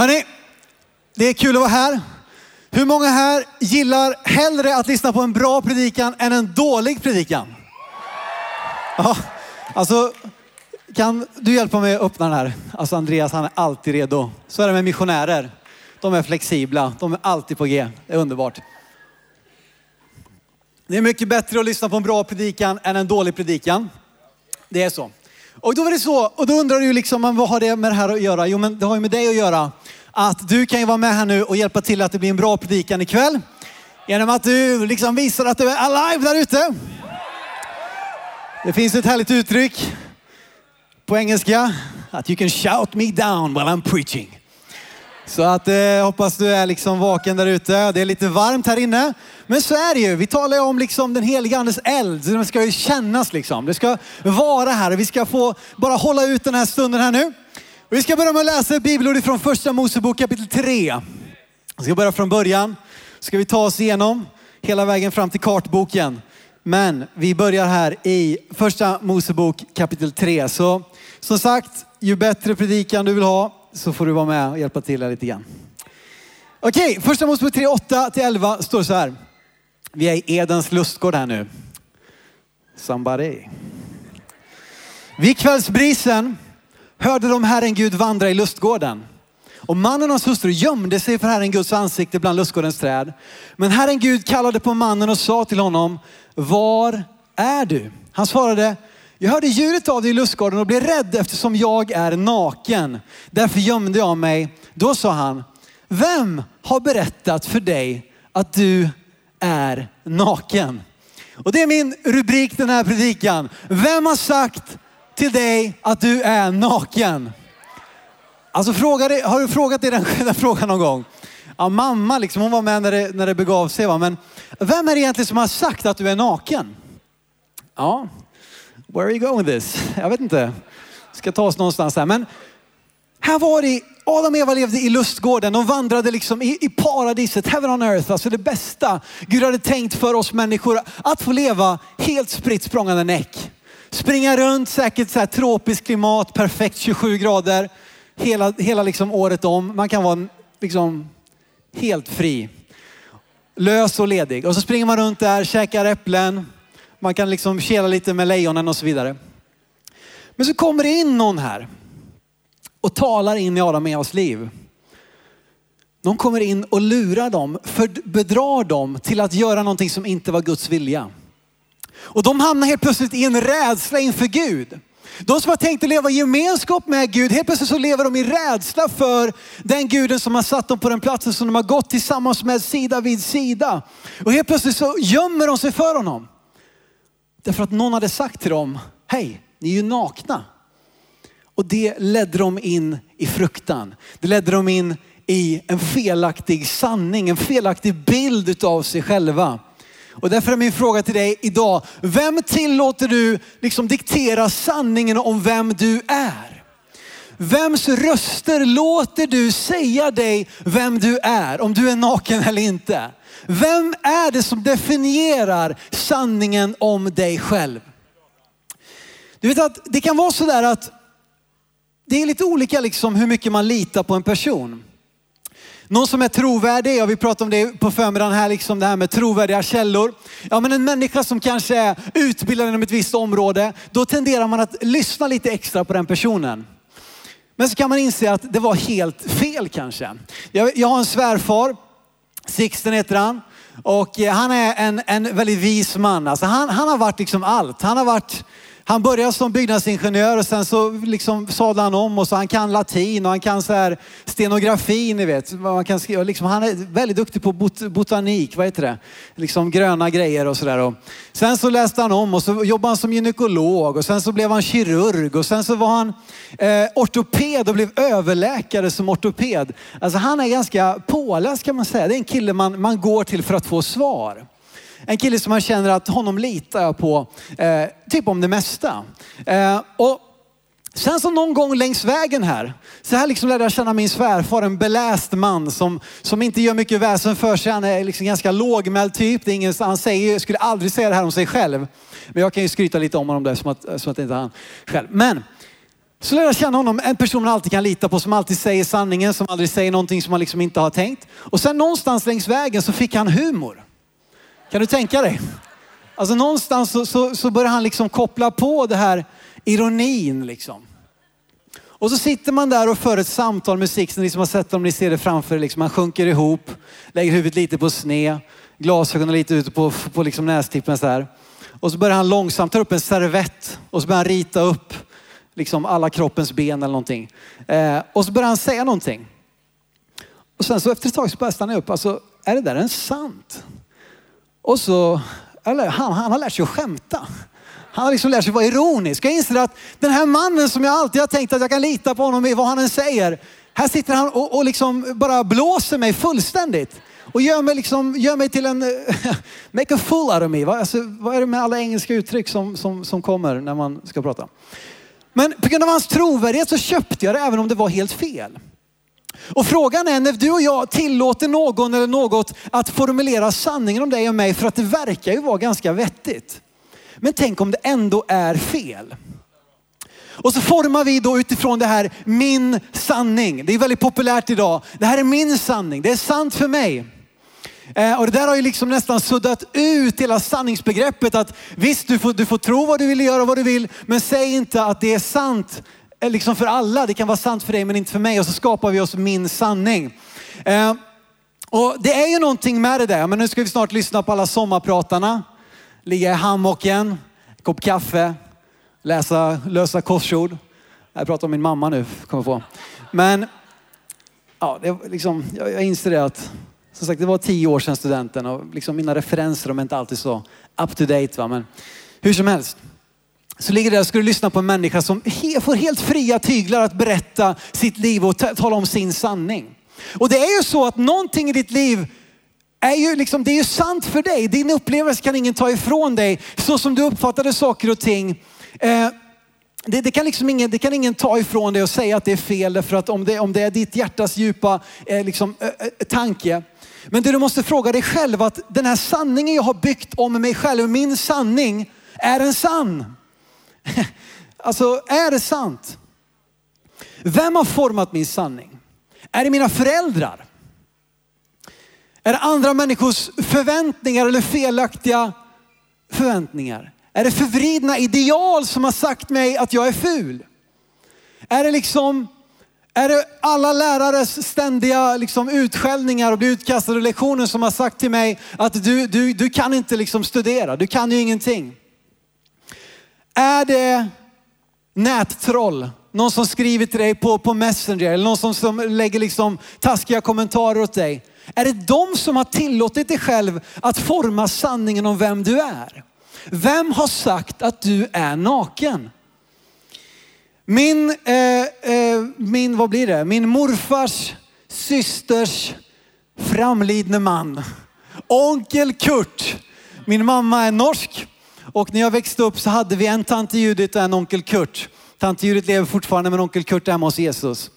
Hörrni, det är kul att vara här. Hur många här gillar hellre att lyssna på en bra predikan än en dålig predikan? Ja, alltså kan du hjälpa mig att öppna den här? Alltså Andreas han är alltid redo. Så är det med missionärer. De är flexibla, de är alltid på G. Det är underbart. Det är mycket bättre att lyssna på en bra predikan än en dålig predikan. Det är så. Och då var det så, och då undrar du liksom, vad har det med det här att göra? Jo men det har ju med dig att göra. Att du kan ju vara med här nu och hjälpa till att det blir en bra predikan ikväll. Genom att du liksom visar att du är alive där ute. Det finns ett härligt uttryck på engelska. Att you can shout me down while I'm preaching. Så att eh, hoppas du är liksom vaken där ute. Det är lite varmt här inne. Men så är det ju. Vi talar ju om liksom den heliga andes eld. Den det ska ju kännas liksom. Det ska vara här. Vi ska få bara hålla ut den här stunden här nu. Vi ska börja med att läsa ett bibelord från första Mosebok kapitel 3. Vi ska börja från början. Ska vi ta oss igenom hela vägen fram till kartboken. Men vi börjar här i första Mosebok kapitel 3. Så som sagt, ju bättre predikan du vill ha så får du vara med och hjälpa till här lite grann. Okej, första Mosebok 3, 8 till 11 står så här. Vi är i Edens lustgård här nu. Somebody. Vid kvällsbrisen hörde de Herren Gud vandra i lustgården. Och mannen och hans hustru gömde sig för Herren Guds ansikte bland lustgårdens träd. Men Herren Gud kallade på mannen och sa till honom, var är du? Han svarade, jag hörde ljudet av dig i lustgården och blev rädd eftersom jag är naken. Därför gömde jag mig. Då sa han, vem har berättat för dig att du är naken? Och det är min rubrik den här predikan. Vem har sagt till dig att du är naken? Alltså fråga dig, har du frågat dig den, den frågan någon gång? Ja, mamma liksom, hon var med när det, när det begav sig. Va? Men vem är det egentligen som har sagt att du är naken? Ja, where are you going with this? Jag vet inte. Ska ta oss någonstans här. Men här var det, Adam och Eva levde i lustgården. De vandrade liksom i, i paradiset, heaven on earth, alltså det bästa Gud hade tänkt för oss människor. Att få leva helt spritt språngande näck. Springa runt, säkert så här tropiskt klimat, perfekt 27 grader hela, hela liksom året om. Man kan vara liksom helt fri. Lös och ledig. Och så springer man runt där, käkar äpplen. Man kan liksom kela lite med lejonen och så vidare. Men så kommer det in någon här och talar in i Adam och Evas liv. De kommer in och lurar dem, för bedrar dem till att göra någonting som inte var Guds vilja. Och de hamnar helt plötsligt i en rädsla inför Gud. De som har tänkt att leva i gemenskap med Gud, helt plötsligt så lever de i rädsla för den guden som har satt dem på den platsen som de har gått tillsammans med sida vid sida. Och helt plötsligt så gömmer de sig för honom. Därför att någon hade sagt till dem, hej, ni är ju nakna. Och det ledde dem in i fruktan. Det ledde dem in i en felaktig sanning, en felaktig bild av sig själva. Och därför är min fråga till dig idag, vem tillåter du liksom diktera sanningen om vem du är? Vems röster låter du säga dig vem du är, om du är naken eller inte? Vem är det som definierar sanningen om dig själv? Du vet att det kan vara sådär att det är lite olika liksom hur mycket man litar på en person. Någon som är trovärdig, ja vi pratade om det på förmiddagen här, liksom det här med trovärdiga källor. Ja men en människa som kanske är utbildad inom ett visst område, då tenderar man att lyssna lite extra på den personen. Men så kan man inse att det var helt fel kanske. Jag, jag har en svärfar, Sixten heter han. Och eh, han är en, en väldigt vis man. Alltså han, han har varit liksom allt. Han har varit han började som byggnadsingenjör och sen så liksom sadlade han om och så han kan latin och han kan så här stenografi, ni vet. Man kan skriva, liksom, han är väldigt duktig på bot, botanik, vad heter det? Liksom gröna grejer och sådär. Sen så läste han om och så jobbade han som gynekolog och sen så blev han kirurg och sen så var han eh, ortoped och blev överläkare som ortoped. Alltså han är ganska påläst kan man säga. Det är en kille man, man går till för att få svar. En kille som man känner att honom litar jag på, eh, typ om det mesta. Eh, och Sen så någon gång längs vägen här, så här liksom lärde jag känna min svärfar, en beläst man som, som inte gör mycket väsen för sig. Han är liksom ganska lågmäld typ. Det är ingen, han säger, skulle aldrig säga det här om sig själv. Men jag kan ju skryta lite om honom där som att, som att det inte är han själv. Men Så lärde jag känna honom, en person man alltid kan lita på, som alltid säger sanningen, som aldrig säger någonting som man liksom inte har tänkt. Och sen någonstans längs vägen så fick han humor. Kan du tänka dig? Alltså någonstans så, så, så börjar han liksom koppla på det här ironin liksom. Och så sitter man där och för ett samtal med Sixten, ni som har sett dem, ni ser det framför er. Liksom. Man sjunker ihop, lägger huvudet lite på sned, glasögonen lite ute på, på liksom nästippen så här. Och så börjar han långsamt ta upp en servett och så börjar han rita upp liksom alla kroppens ben eller någonting. Eh, och så börjar han säga någonting. Och sen så efter ett tag så börjar jag stanna upp. Alltså, är det där ens sant? Och så, eller han, han har lärt sig att skämta. Han har liksom lärt sig vara ironisk. Jag inser att den här mannen som jag alltid har tänkt att jag kan lita på honom i vad han än säger. Här sitter han och, och liksom bara blåser mig fullständigt. Och gör mig, liksom, gör mig till en, make a fool out of me. Alltså, vad är det med alla engelska uttryck som, som, som kommer när man ska prata? Men på grund av hans trovärdighet så köpte jag det även om det var helt fel. Och frågan är när du och jag tillåter någon eller något att formulera sanningen om dig och mig för att det verkar ju vara ganska vettigt. Men tänk om det ändå är fel. Och så formar vi då utifrån det här min sanning. Det är väldigt populärt idag. Det här är min sanning. Det är sant för mig. Eh, och det där har ju liksom nästan suddat ut hela sanningsbegreppet att visst, du får, du får tro vad du vill göra vad du vill, men säg inte att det är sant liksom för alla. Det kan vara sant för dig men inte för mig. Och så skapar vi oss min sanning. Eh, och det är ju någonting med det där. Men nu ska vi snart lyssna på alla sommarpratarna. Ligga i hammocken, kopp kaffe, läsa lösa korsord. Jag pratar om min mamma nu, kommer på. Men ja, det, liksom, jag, jag inser det att som sagt, det var tio år sedan studenten och liksom mina referenser de är inte alltid så up to date. Va? Men hur som helst. Så ligger det där och ska du lyssna på en människa som får helt fria tyglar att berätta sitt liv och tala om sin sanning. Och det är ju så att någonting i ditt liv är ju liksom, det är ju sant för dig. Din upplevelse kan ingen ta ifrån dig. Så som du uppfattade saker och ting. Eh, det, det, kan liksom ingen, det kan ingen ta ifrån dig och säga att det är fel därför att om det, om det är ditt hjärtas djupa eh, liksom, eh, eh tanke men det du måste fråga dig själv att den här sanningen jag har byggt om mig själv, min sanning, är den sann? Alltså, är det sant? Vem har format min sanning? Är det mina föräldrar? Är det andra människors förväntningar eller felaktiga förväntningar? Är det förvridna ideal som har sagt mig att jag är ful? Är det liksom är det alla lärares ständiga liksom, utskällningar och bli utkastade lektioner som har sagt till mig att du, du, du kan inte liksom, studera, du kan ju ingenting. Är det nättroll, någon som skriver till dig på, på Messenger eller någon som, som lägger liksom, taskiga kommentarer åt dig. Är det de som har tillåtit dig själv att forma sanningen om vem du är? Vem har sagt att du är naken? Min, eh, eh, min, vad blir det? Min morfars systers framlidne man. Onkel Kurt. Min mamma är norsk och när jag växte upp så hade vi en tante Judit och en onkel Kurt. Tante Judit lever fortfarande men onkel Kurt är hemma hos Jesus.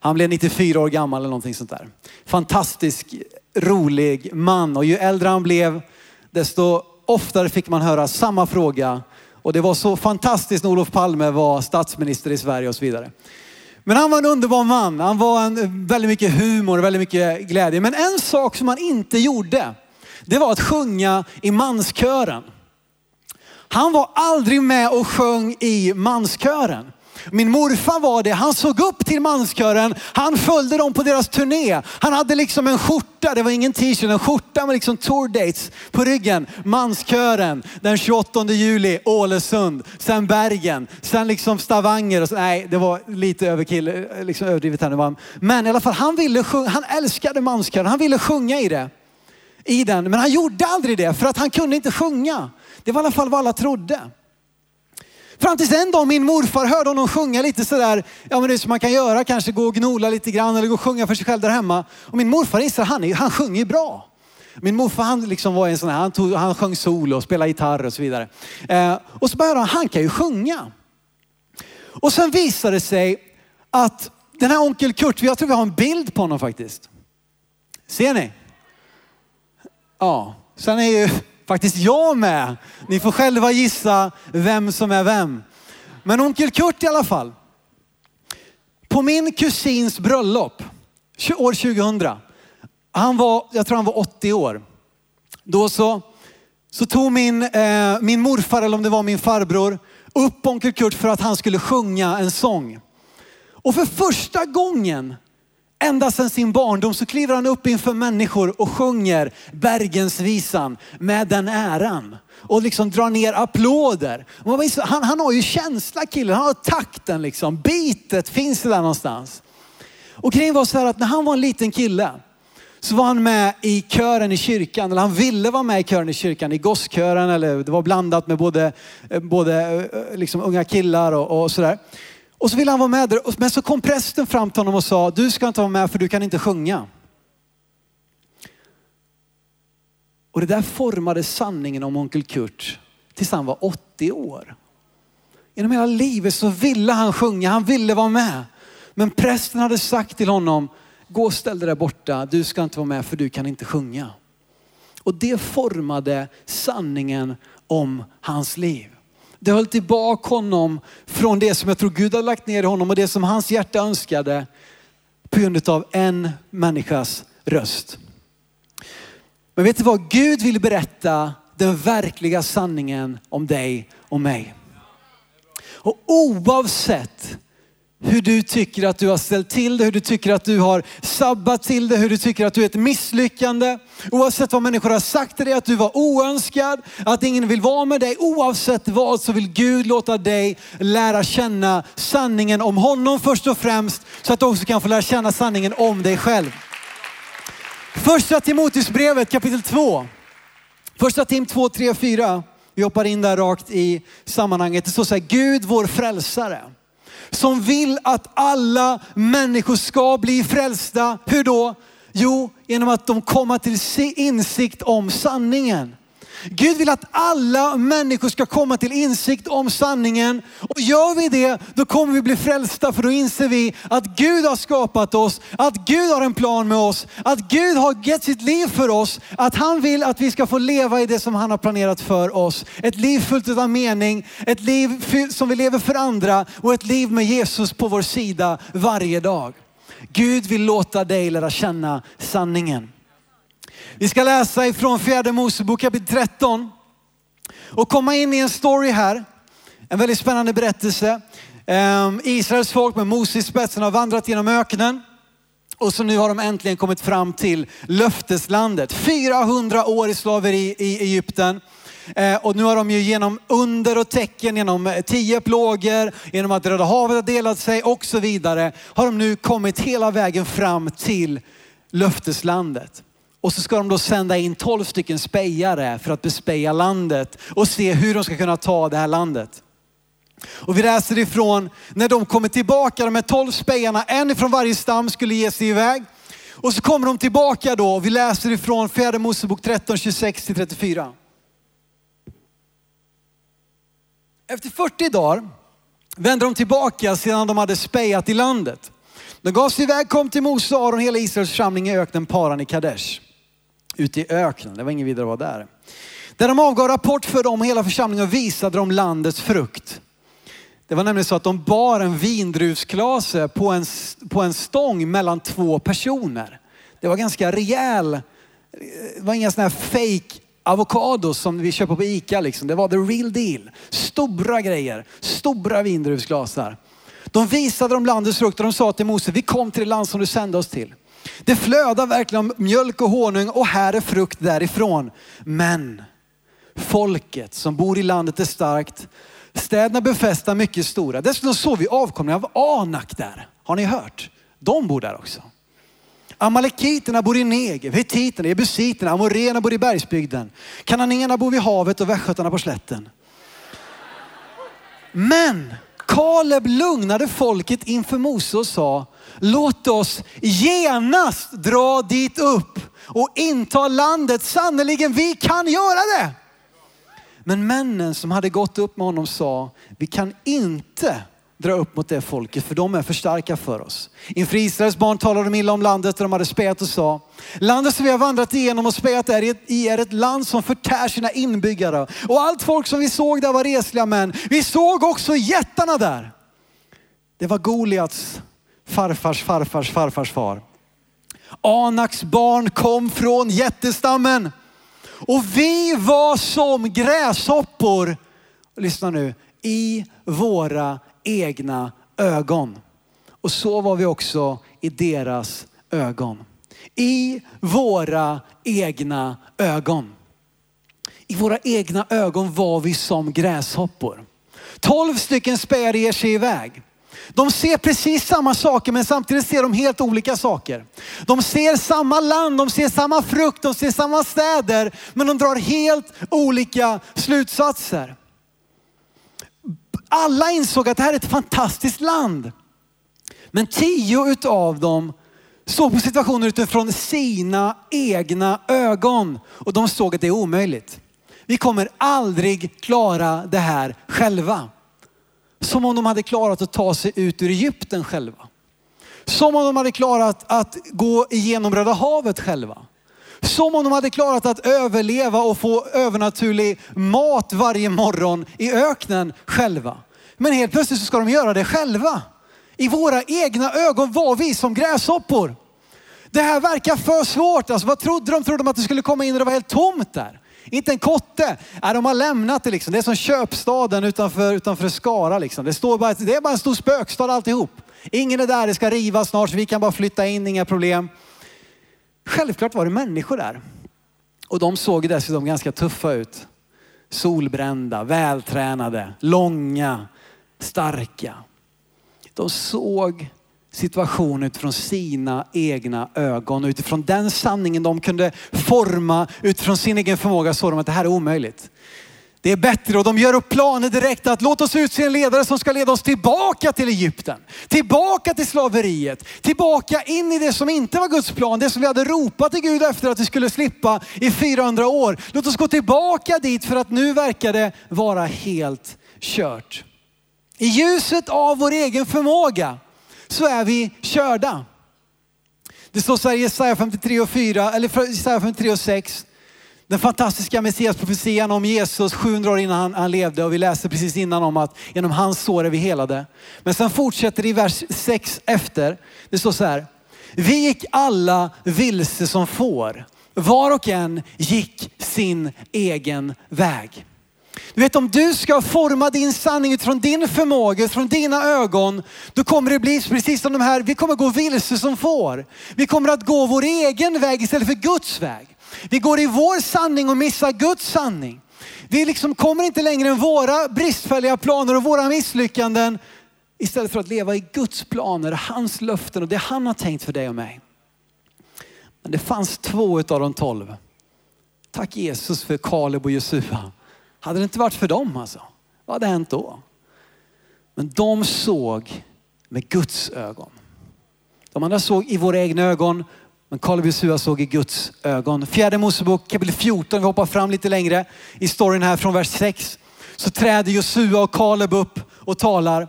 Han blev 94 år gammal eller någonting sånt där. Fantastisk, rolig man och ju äldre han blev desto oftare fick man höra samma fråga och det var så fantastiskt när Olof Palme var statsminister i Sverige och så vidare. Men han var en underbar man. Han var en, väldigt mycket humor och väldigt mycket glädje. Men en sak som han inte gjorde, det var att sjunga i manskören. Han var aldrig med och sjöng i manskören. Min morfar var det. Han såg upp till manskören. Han följde dem på deras turné. Han hade liksom en skjorta, det var ingen t-shirt, en skjorta med liksom tour dates på ryggen. Manskören den 28 juli, Ålesund, sen Bergen, sen liksom Stavanger. Och så, nej, det var lite överkill, liksom överdrivet här nu. Men i alla fall, han ville sjunga, han älskade manskören. Han ville sjunga i det. I den, men han gjorde aldrig det för att han kunde inte sjunga. Det var i alla fall vad alla trodde. Fram tills en dag min morfar hörde honom sjunga lite sådär, ja men det är som man kan göra, kanske gå och gnola lite grann eller gå och sjunga för sig själv där hemma. Och min morfar inser han, han sjunger bra. Min morfar han liksom var en sån här, han, tog, han sjöng solo och spelade gitarr och så vidare. Eh, och så började han, han kan ju sjunga. Och sen visade det sig att den här onkel Kurt, jag tror vi har en bild på honom faktiskt. Ser ni? Ja, sen är ju faktiskt jag med. Ni får själva gissa vem som är vem. Men onkel Kurt i alla fall. På min kusins bröllop, år 2000, han var, jag tror han var 80 år. Då så, så tog min, eh, min morfar, eller om det var min farbror, upp onkel Kurt för att han skulle sjunga en sång. Och för första gången, ända sedan sin barndom, så kliver han upp inför människor och sjunger Bergensvisan med den äran. Och liksom drar ner applåder. Han, han har ju känsla killen, han har takten liksom. Bitet finns det där någonstans. Och grejen var så här att när han var en liten kille, så var han med i kören i kyrkan, eller han ville vara med i kören i kyrkan, i gosskören, eller det var blandat med både, eh, både eh, liksom unga killar och, och sådär. Och så ville han vara med där, men så kom prästen fram till honom och sa, du ska inte vara med för du kan inte sjunga. Och det där formade sanningen om onkel Kurt tills han var 80 år. Genom hela livet så ville han sjunga, han ville vara med. Men prästen hade sagt till honom, gå och ställ dig där borta, du ska inte vara med för du kan inte sjunga. Och det formade sanningen om hans liv. Det höll tillbaka honom från det som jag tror Gud har lagt ner i honom och det som hans hjärta önskade på grund av en människas röst. Men vet du vad? Gud vill berätta den verkliga sanningen om dig och mig. Och oavsett hur du tycker att du har ställt till det, hur du tycker att du har sabbat till det, hur du tycker att du är ett misslyckande. Oavsett vad människor har sagt till dig, att du var oönskad, att ingen vill vara med dig. Oavsett vad så vill Gud låta dig lära känna sanningen om honom först och främst, så att du också kan få lära känna sanningen om dig själv. Första Timoteusbrevet kapitel 2. Första Tim 2, 3 4. Vi hoppar in där rakt i sammanhanget. Det står så här, Gud vår frälsare som vill att alla människor ska bli frälsta. Hur då? Jo, genom att de kommer till insikt om sanningen. Gud vill att alla människor ska komma till insikt om sanningen. Och gör vi det, då kommer vi bli frälsta för då inser vi att Gud har skapat oss, att Gud har en plan med oss, att Gud har gett sitt liv för oss, att han vill att vi ska få leva i det som han har planerat för oss. Ett liv fullt av mening, ett liv som vi lever för andra och ett liv med Jesus på vår sida varje dag. Gud vill låta dig lära känna sanningen. Vi ska läsa ifrån fjärde Mosebok kapitel 13 och komma in i en story här. En väldigt spännande berättelse. Ehm, Israels folk med Moses i spetsen har vandrat genom öknen. Och så nu har de äntligen kommit fram till löfteslandet. 400 år i slaveri i Egypten. Ehm, och nu har de ju genom under och tecken, genom eh, tio plågor, genom att Röda havet har delat sig och så vidare, har de nu kommit hela vägen fram till löfteslandet. Och så ska de då sända in 12 stycken spejare för att bespeja landet och se hur de ska kunna ta det här landet. Och vi läser ifrån när de kommer tillbaka, de här 12 spejarna, en ifrån varje stam skulle ge sig iväg. Och så kommer de tillbaka då och vi läser ifrån fjärde Mosebok 13, 26-34. Efter 40 dagar vände de tillbaka sedan de hade spejat i landet. De gav sig iväg, kom till Mose Aron, hela Israels församling i öknen Paran i Kadesh ute i öknen. Det var ingen vidare att vara där. Där de avgav rapport för dem, hela församlingen och visade dem landets frukt. Det var nämligen så att de bar en vindruvsklase på en, på en stång mellan två personer. Det var ganska rejäl, det var inga sådana här fake avokados som vi köper på Ica liksom. Det var the real deal. Stora grejer, stora vindruvsglasar. De visade dem landets frukt och de sa till Mose, vi kom till det land som du sände oss till. Det flödar verkligen mjölk och honung och här är frukt därifrån. Men folket som bor i landet är starkt. Städerna befästa mycket stora. Dessutom såg vi avkomlingar av Anak där. Har ni hört? De bor där också. Amalekiterna bor i Negev, hetiterna, ebusiterna, amorena bor i bergsbygden. Kananéerna bor vid havet och västgötarna på slätten. Men Kaleb lugnade folket inför Mose och sa, låt oss genast dra dit upp och inta landet. Sannerligen, vi kan göra det. Men männen som hade gått upp med honom sa, vi kan inte dra upp mot det folket för de är för starka för oss. Inför Israels barn talade de illa om landet där de hade spät och sa, landet som vi har vandrat igenom och spät är i är ett land som förtär sina inbyggare. Och allt folk som vi såg där var resliga män. Vi såg också jättarna där. Det var Goliats farfars farfars farfars far. Anaks barn kom från jättestammen. Och vi var som gräshoppor, lyssna nu, i våra egna ögon. Och så var vi också i deras ögon. I våra egna ögon. I våra egna ögon var vi som gräshoppor. Tolv stycken spär ger sig iväg. De ser precis samma saker men samtidigt ser de helt olika saker. De ser samma land, de ser samma frukt, de ser samma städer men de drar helt olika slutsatser. Alla insåg att det här är ett fantastiskt land. Men tio utav dem såg på situationen utifrån sina egna ögon och de såg att det är omöjligt. Vi kommer aldrig klara det här själva. Som om de hade klarat att ta sig ut ur Egypten själva. Som om de hade klarat att gå igenom Röda havet själva. Som om de hade klarat att överleva och få övernaturlig mat varje morgon i öknen själva. Men helt plötsligt så ska de göra det själva. I våra egna ögon var vi som gräshoppor. Det här verkar för svårt. Alltså, vad trodde de? Trodde de att det skulle komma in och det var helt tomt där? Inte en kotte. Nej, de har lämnat det liksom. Det är som köpstaden utanför, utanför Skara liksom. Det, står bara, det är bara en stor spökstad alltihop. Ingen är där, det ska rivas snart så vi kan bara flytta in, inga problem. Självklart var det människor där. Och de såg dessutom ganska tuffa ut. Solbrända, vältränade, långa, starka. De såg situationen utifrån sina egna ögon. Och utifrån den sanningen de kunde forma utifrån sin egen förmåga såg de att det här är omöjligt. Det är bättre och de gör upp planer direkt att låt oss utse en ledare som ska leda oss tillbaka till Egypten. Tillbaka till slaveriet. Tillbaka in i det som inte var Guds plan. Det som vi hade ropat till Gud efter att vi skulle slippa i 400 år. Låt oss gå tillbaka dit för att nu verkar det vara helt kört. I ljuset av vår egen förmåga så är vi körda. Det står så här i Jesaja 53 och 4, eller Jesaja 53 och 6. Den fantastiska Messias-profetian om Jesus 700 år innan han, han, levde och vi läste precis innan om att genom hans sår är vi helade. Men sen fortsätter det i vers 6 efter. Det står så här. Vi gick alla vilse som får. Var och en gick sin egen väg. Du vet om du ska forma din sanning utifrån din förmåga, utifrån dina ögon, då kommer det bli precis som de här, vi kommer gå vilse som får. Vi kommer att gå vår egen väg istället för Guds väg. Vi går i vår sanning och missar Guds sanning. Vi liksom kommer inte längre än våra bristfälliga planer och våra misslyckanden istället för att leva i Guds planer, hans löften och det han har tänkt för dig och mig. Men det fanns två av de tolv. Tack Jesus för Kaleb och Josua. Hade det inte varit för dem alltså, vad hade hänt då? Men de såg med Guds ögon. De andra såg i våra egna ögon, men Kaleb och Josua såg i Guds ögon. Fjärde Mosebok kapitel 14, vi hoppar fram lite längre i storyn här från vers 6. Så träder Josua och Kaleb upp och talar.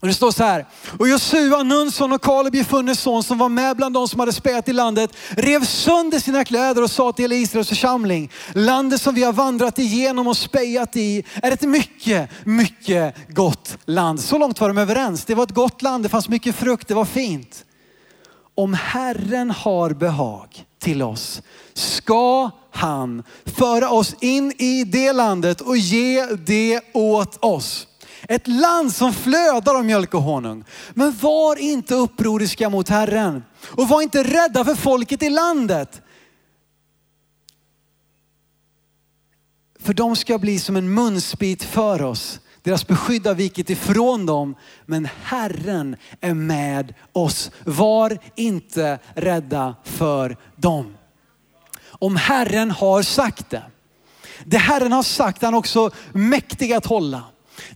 Och det står så här. Och Josua, Nunsson och Kaleb, Jefunnes son, som var med bland de som hade spät i landet, rev sönder sina kläder och sa till hela Israels församling, landet som vi har vandrat igenom och spejat i är ett mycket, mycket gott land. Så långt var de överens. Det var ett gott land, det fanns mycket frukt, det var fint. Om Herren har behag till oss ska han föra oss in i det landet och ge det åt oss. Ett land som flödar av mjölk och honung. Men var inte upproriska mot Herren och var inte rädda för folket i landet. För de ska bli som en munsbit för oss. Deras beskydd har vikit ifrån dem, men Herren är med oss. Var inte rädda för dem. Om Herren har sagt det. Det Herren har sagt är han också mäktig att hålla.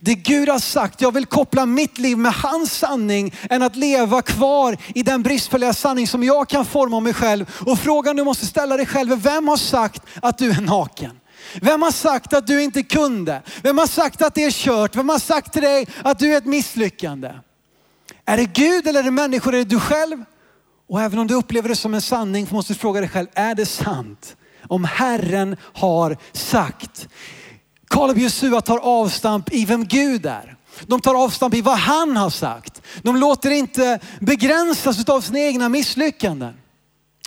Det Gud har sagt, jag vill koppla mitt liv med hans sanning än att leva kvar i den bristfälliga sanning som jag kan forma om mig själv. Och frågan du måste ställa dig själv är, vem har sagt att du är naken? Vem har sagt att du inte kunde? Vem har sagt att det är kört? Vem har sagt till dig att du är ett misslyckande? Är det Gud eller är det människor? Är det du själv? Och även om du upplever det som en sanning måste du fråga dig själv, är det sant? Om Herren har sagt. Kaleb Jesua tar avstamp i vem Gud är. De tar avstamp i vad han har sagt. De låter inte begränsas av sina egna misslyckanden.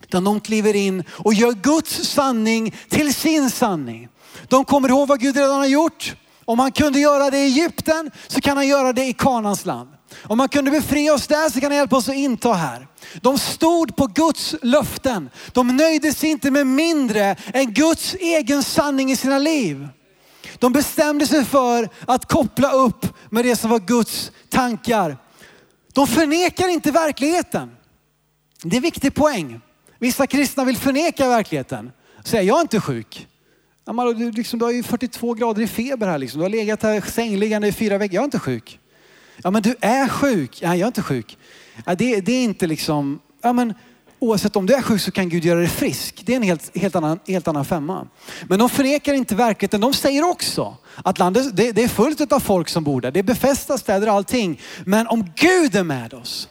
Utan de kliver in och gör Guds sanning till sin sanning. De kommer ihåg vad Gud redan har gjort. Om han kunde göra det i Egypten så kan han göra det i Kanans land. Om han kunde befria oss där så kan han hjälpa oss att inta här. De stod på Guds löften. De nöjde sig inte med mindre än Guds egen sanning i sina liv. De bestämde sig för att koppla upp med det som var Guds tankar. De förnekar inte verkligheten. Det är en viktig poäng. Vissa kristna vill förneka verkligheten. Säga, jag är inte sjuk. du, liksom, du har ju 42 grader i feber här. Liksom. Du har legat här sängliggande i fyra veckor. Jag är inte sjuk. Ja men du är sjuk. Nej jag är inte sjuk. Ja, det, det är inte liksom, ja men oavsett om du är sjuk så kan Gud göra dig frisk. Det är en helt, helt, annan, helt annan femma. Men de förnekar inte verkligheten. De säger också att landet det, det är fullt av folk som bor där. Det är befästa städer och allting. Men om Gud är med oss.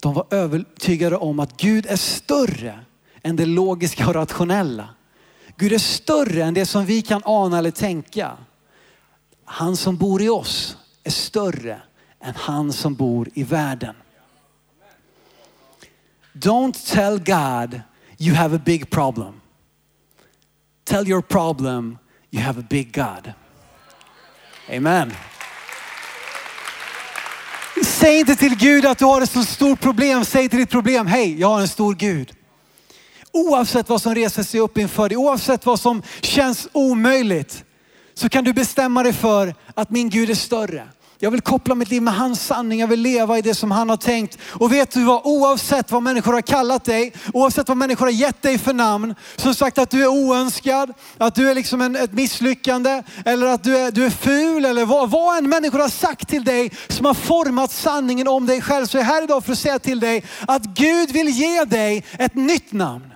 De var övertygade om att Gud är större än det logiska och rationella. Gud är större än det som vi kan ana eller tänka. Han som bor i oss är större än han som bor i världen. Don't tell God you have a big problem. Tell your problem you have a big God. Amen. Säg inte till Gud att du har ett så stort problem. Säg till ditt problem, hej, jag har en stor Gud. Oavsett vad som reser sig upp inför dig, oavsett vad som känns omöjligt, så kan du bestämma dig för att min Gud är större. Jag vill koppla mitt liv med hans sanning. Jag vill leva i det som han har tänkt. Och vet du vad? Oavsett vad människor har kallat dig, oavsett vad människor har gett dig för namn, som sagt att du är oönskad, att du är liksom en, ett misslyckande, eller att du är, du är ful, eller vad, vad en människor har sagt till dig som har format sanningen om dig själv. Så jag är här idag för att säga till dig att Gud vill ge dig ett nytt namn.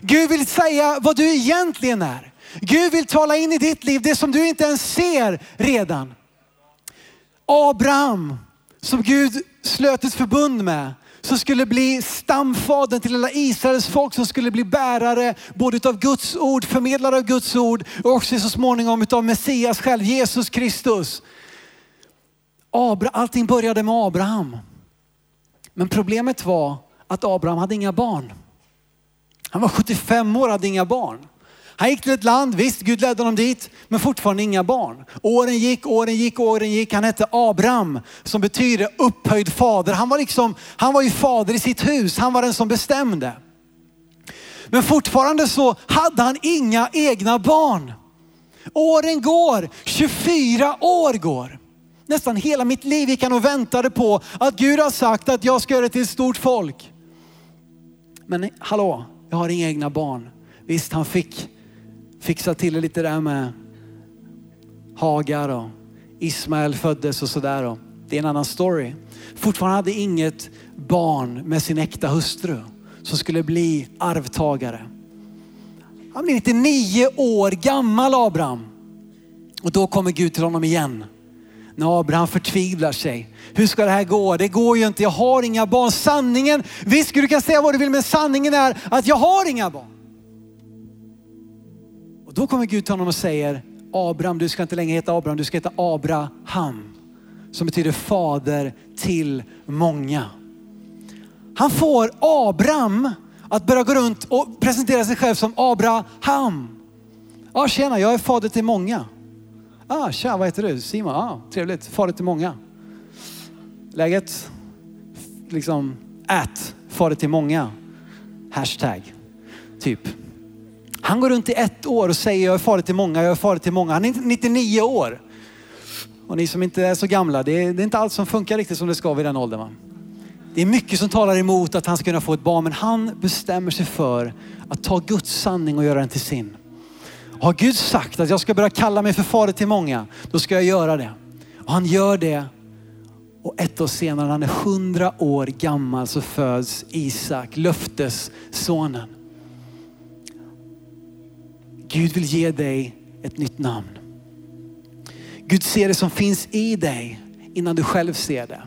Gud vill säga vad du egentligen är. Gud vill tala in i ditt liv det som du inte ens ser redan. Abraham, som Gud slöt ett förbund med, som skulle bli stamfadern till hela Israels folk, som skulle bli bärare både av Guds ord, förmedlare av Guds ord och också så småningom av Messias själv, Jesus Kristus. allting började med Abraham. Men problemet var att Abraham hade inga barn. Han var 75 år och hade inga barn. Han gick till ett land, visst Gud ledde honom dit, men fortfarande inga barn. Åren gick, åren gick, åren gick. Han hette Abraham som betyder upphöjd fader. Han var liksom, han var ju fader i sitt hus. Han var den som bestämde. Men fortfarande så hade han inga egna barn. Åren går, 24 år går. Nästan hela mitt liv gick han och väntade på att Gud har sagt att jag ska göra det till ett stort folk. Men hallå, jag har inga egna barn. Visst, han fick fixa till det lite där med Hagar och Ismael föddes och sådär. Det är en annan story. Fortfarande hade inget barn med sin äkta hustru som skulle bli arvtagare. Han blir 99 år gammal Abraham. Och då kommer Gud till honom igen. När Abraham förtvivlar sig. Hur ska det här gå? Det går ju inte, jag har inga barn. Sanningen, visst du kan säga vad du vill men sanningen är att jag har inga barn. Då kommer Gud till honom och säger, Abraham, du ska inte längre heta Abraham, du ska heta Abraham. Som betyder fader till många. Han får Abraham att börja gå runt och presentera sig själv som Abraham. Ja, tjena, jag är fader till många. Ah, tja, vad heter du? Simon? Ah, trevligt, fader till många. Läget? Liksom, ät. fader till många. Hashtag, typ. Han går runt i ett år och säger jag är farlig till många, jag är farlig till många. Han är 99 år. Och ni som inte är så gamla, det är, det är inte allt som funkar riktigt som det ska vid den åldern. Va? Det är mycket som talar emot att han ska kunna få ett barn, men han bestämmer sig för att ta Guds sanning och göra den till sin. Har Gud sagt att jag ska börja kalla mig för fader till många, då ska jag göra det. Och han gör det. Och ett år senare, när han är hundra år gammal, så föds Isak, löftessonen. Gud vill ge dig ett nytt namn. Gud ser det som finns i dig innan du själv ser det.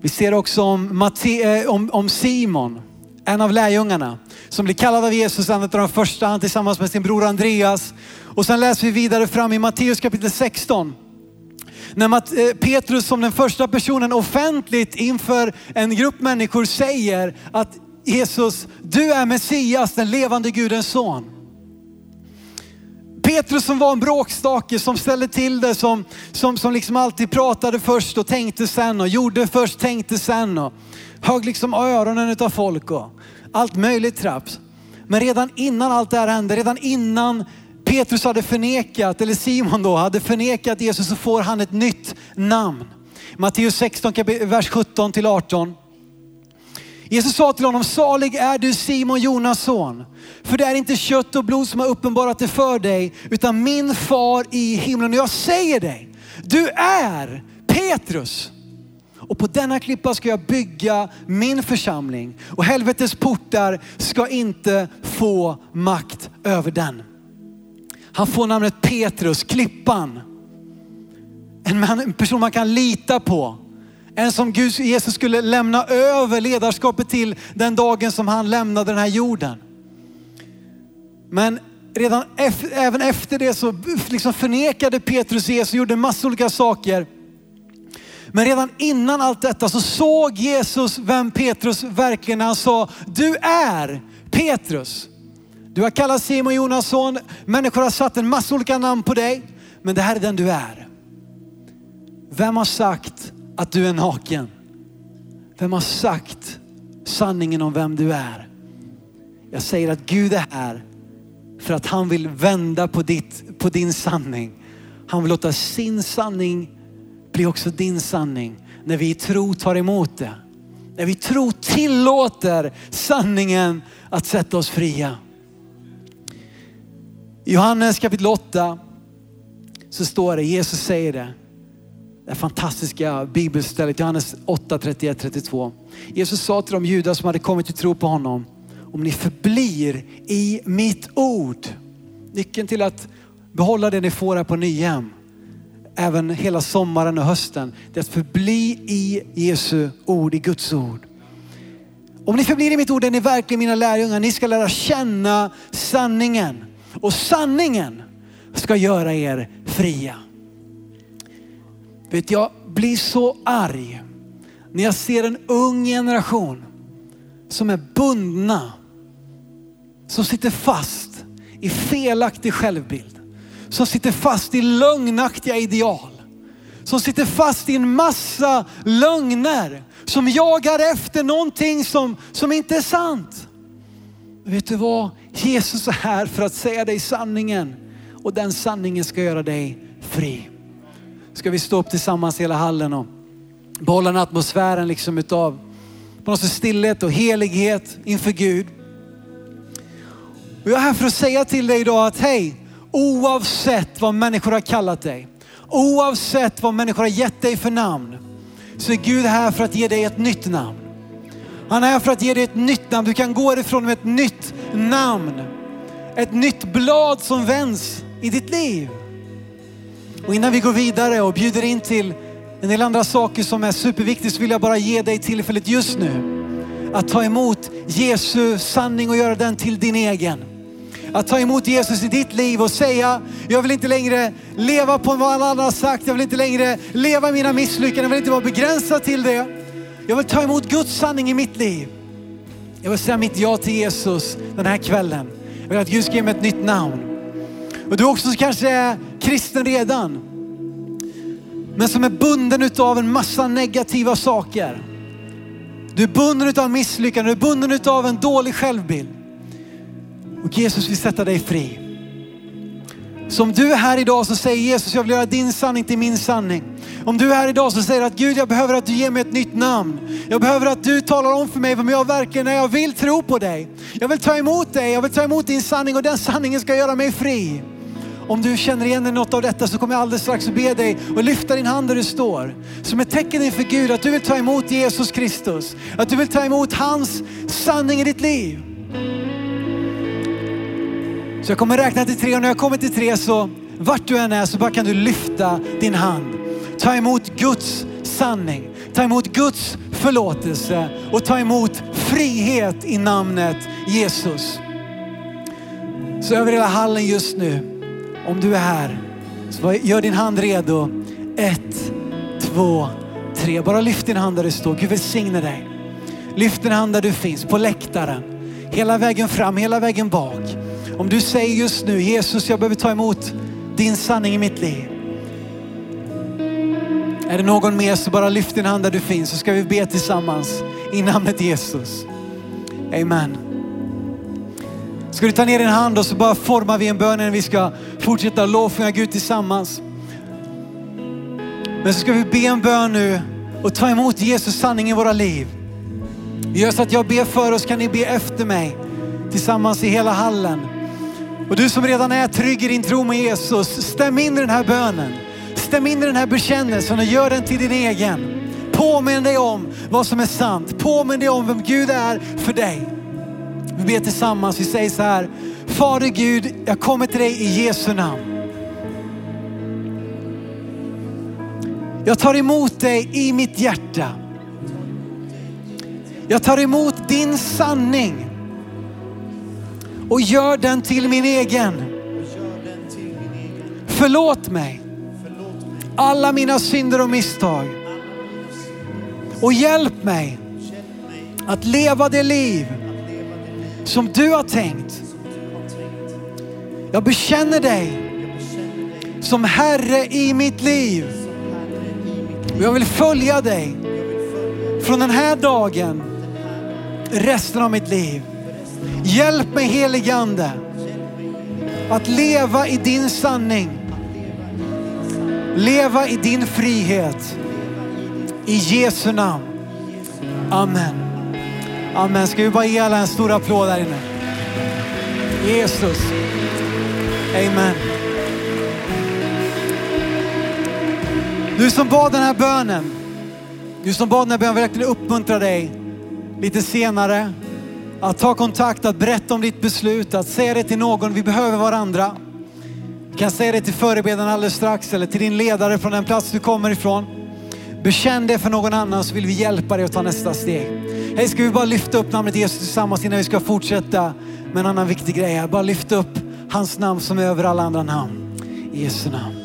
Vi ser också om, Matte, eh, om, om Simon, en av lärjungarna, som blir kallad av Jesus, en av de första, han tillsammans med sin bror Andreas. Och sen läser vi vidare fram i Matteus kapitel 16. När eh, Petrus som den första personen offentligt inför en grupp människor säger att Jesus, du är Messias, den levande Gudens son. Petrus som var en bråkstake, som ställde till det, som, som, som liksom alltid pratade först och tänkte sen och gjorde först, tänkte sen och högg liksom öronen utav folk och allt möjligt traps. Men redan innan allt det här hände, redan innan Petrus hade förnekat, eller Simon då, hade förnekat Jesus så får han ett nytt namn. Matteus 16, vers 17 till 18. Jesus sa till honom, salig är du Simon Jonas son. För det är inte kött och blod som har uppenbarat det för dig, utan min far i himlen. Och jag säger dig, du är Petrus. Och på denna klippa ska jag bygga min församling och helvetets portar ska inte få makt över den. Han får namnet Petrus, klippan. En person man kan lita på. En som Gud, Jesus skulle lämna över ledarskapet till den dagen som han lämnade den här jorden. Men redan efter, även efter det så liksom förnekade Petrus Jesus och gjorde massor olika saker. Men redan innan allt detta så såg Jesus vem Petrus verkligen. Han sa, du är Petrus. Du har kallats Simon Jonasson. Människor har satt en massa olika namn på dig. Men det här är den du är. Vem har sagt att du är naken? Vem har sagt sanningen om vem du är? Jag säger att Gud är här för att han vill vända på, ditt, på din sanning. Han vill låta sin sanning bli också din sanning när vi i tro tar emot det. När vi tro tillåter sanningen att sätta oss fria. I Johannes kapitel 8 så står det, Jesus säger det, det fantastiska bibelstället, Johannes 8, 31, 32. Jesus sa till de judar som hade kommit till tro på honom, om ni förblir i mitt ord. Nyckeln till att behålla det ni får här på Nyhem, även hela sommaren och hösten, det är att förbli i Jesu ord, i Guds ord. Om ni förblir i mitt ord är ni verkligen mina lärjungar. Ni ska lära känna sanningen. Och sanningen ska göra er fria. Vet jag blir så arg när jag ser en ung generation som är bundna, som sitter fast i felaktig självbild, som sitter fast i lögnaktiga ideal, som sitter fast i en massa lögner, som jagar efter någonting som, som inte är sant. Vet du vad? Jesus är här för att säga dig sanningen och den sanningen ska göra dig fri. Ska vi stå upp tillsammans i hela hallen och behålla den atmosfären liksom utav på något sätt stillhet och helighet inför Gud. Och jag är här för att säga till dig idag att hej, oavsett vad människor har kallat dig, oavsett vad människor har gett dig för namn, så är Gud här för att ge dig ett nytt namn. Han är här för att ge dig ett nytt namn. Du kan gå ifrån med ett nytt namn. Ett nytt blad som vänds i ditt liv. Och innan vi går vidare och bjuder in till en del andra saker som är superviktigt så vill jag bara ge dig tillfället just nu att ta emot Jesu sanning och göra den till din egen. Att ta emot Jesus i ditt liv och säga, jag vill inte längre leva på vad alla andra har sagt. Jag vill inte längre leva i mina misslyckanden. Jag vill inte vara begränsad till det. Jag vill ta emot Guds sanning i mitt liv. Jag vill säga mitt ja till Jesus den här kvällen. Jag vill att Gud ska ge mig ett nytt namn. Och du också kanske är kristen redan. Men som är bunden utav en massa negativa saker. Du är bunden utav misslyckande, du är bunden utav en dålig självbild. Och Jesus vill sätta dig fri. Så om du är här idag så säger Jesus, jag vill göra din sanning till min sanning. Om du är här idag så säger att Gud, jag behöver att du ger mig ett nytt namn. Jag behöver att du talar om för mig vem jag verkligen är. Jag vill tro på dig. Jag vill ta emot dig. Jag vill ta emot din sanning och den sanningen ska göra mig fri. Om du känner igen dig något av detta så kommer jag alldeles strax att be dig att lyfta din hand där du står. Som ett tecken inför Gud att du vill ta emot Jesus Kristus. Att du vill ta emot hans sanning i ditt liv. Så jag kommer räkna till tre och när jag kommer till tre så vart du än är så bara kan du lyfta din hand. Ta emot Guds sanning. Ta emot Guds förlåtelse och ta emot frihet i namnet Jesus. Så över hela hallen just nu, om du är här, så gör din hand redo. Ett, två, tre. Bara lyft din hand där du står. Gud välsigne dig. Lyft din hand där du finns, på läktaren. Hela vägen fram, hela vägen bak. Om du säger just nu, Jesus jag behöver ta emot din sanning i mitt liv. Är det någon mer så bara lyft din hand där du finns så ska vi be tillsammans i namnet Jesus. Amen. Ska du ta ner din hand och så bara formar vi en bön när vi ska fortsätta lovsjunga Gud tillsammans. Men så ska vi be en bön nu och ta emot Jesus sanning i våra liv. Vi gör så att jag ber för oss kan ni be efter mig tillsammans i hela hallen. Och du som redan är trygg i din tro med Jesus, stäm in i den här bönen. Stäm in i den här bekännelsen och gör den till din egen. Påminn dig om vad som är sant. Påminn dig om vem Gud är för dig. Vi ber tillsammans, vi säger så här. Fader Gud, jag kommer till dig i Jesu namn. Jag tar emot dig i mitt hjärta. Jag tar emot din sanning och gör den till min egen. Förlåt mig alla mina synder och misstag. Och hjälp mig att leva det liv som du har tänkt. Jag bekänner dig som Herre i mitt liv. Och jag vill följa dig från den här dagen resten av mitt liv. Hjälp mig heligande att leva i din sanning. Leva i din frihet. I Jesu namn. Amen. Amen. Ska vi bara ge alla en stor applåd där inne? Jesus. Amen. Du som bad den här bönen, du som bad den här bönen vill verkligen uppmuntra dig lite senare att ta kontakt, att berätta om ditt beslut, att säga det till någon. Vi behöver varandra. Du kan säga det till förebedjaren alldeles strax eller till din ledare från den plats du kommer ifrån. Bekänn det för någon annan så vill vi hjälpa dig att ta nästa steg. Hej, ska vi bara lyfta upp namnet Jesus tillsammans innan vi ska fortsätta med en annan viktig grej här. Bara lyfta upp hans namn som är över alla andra namn. I Jesu namn.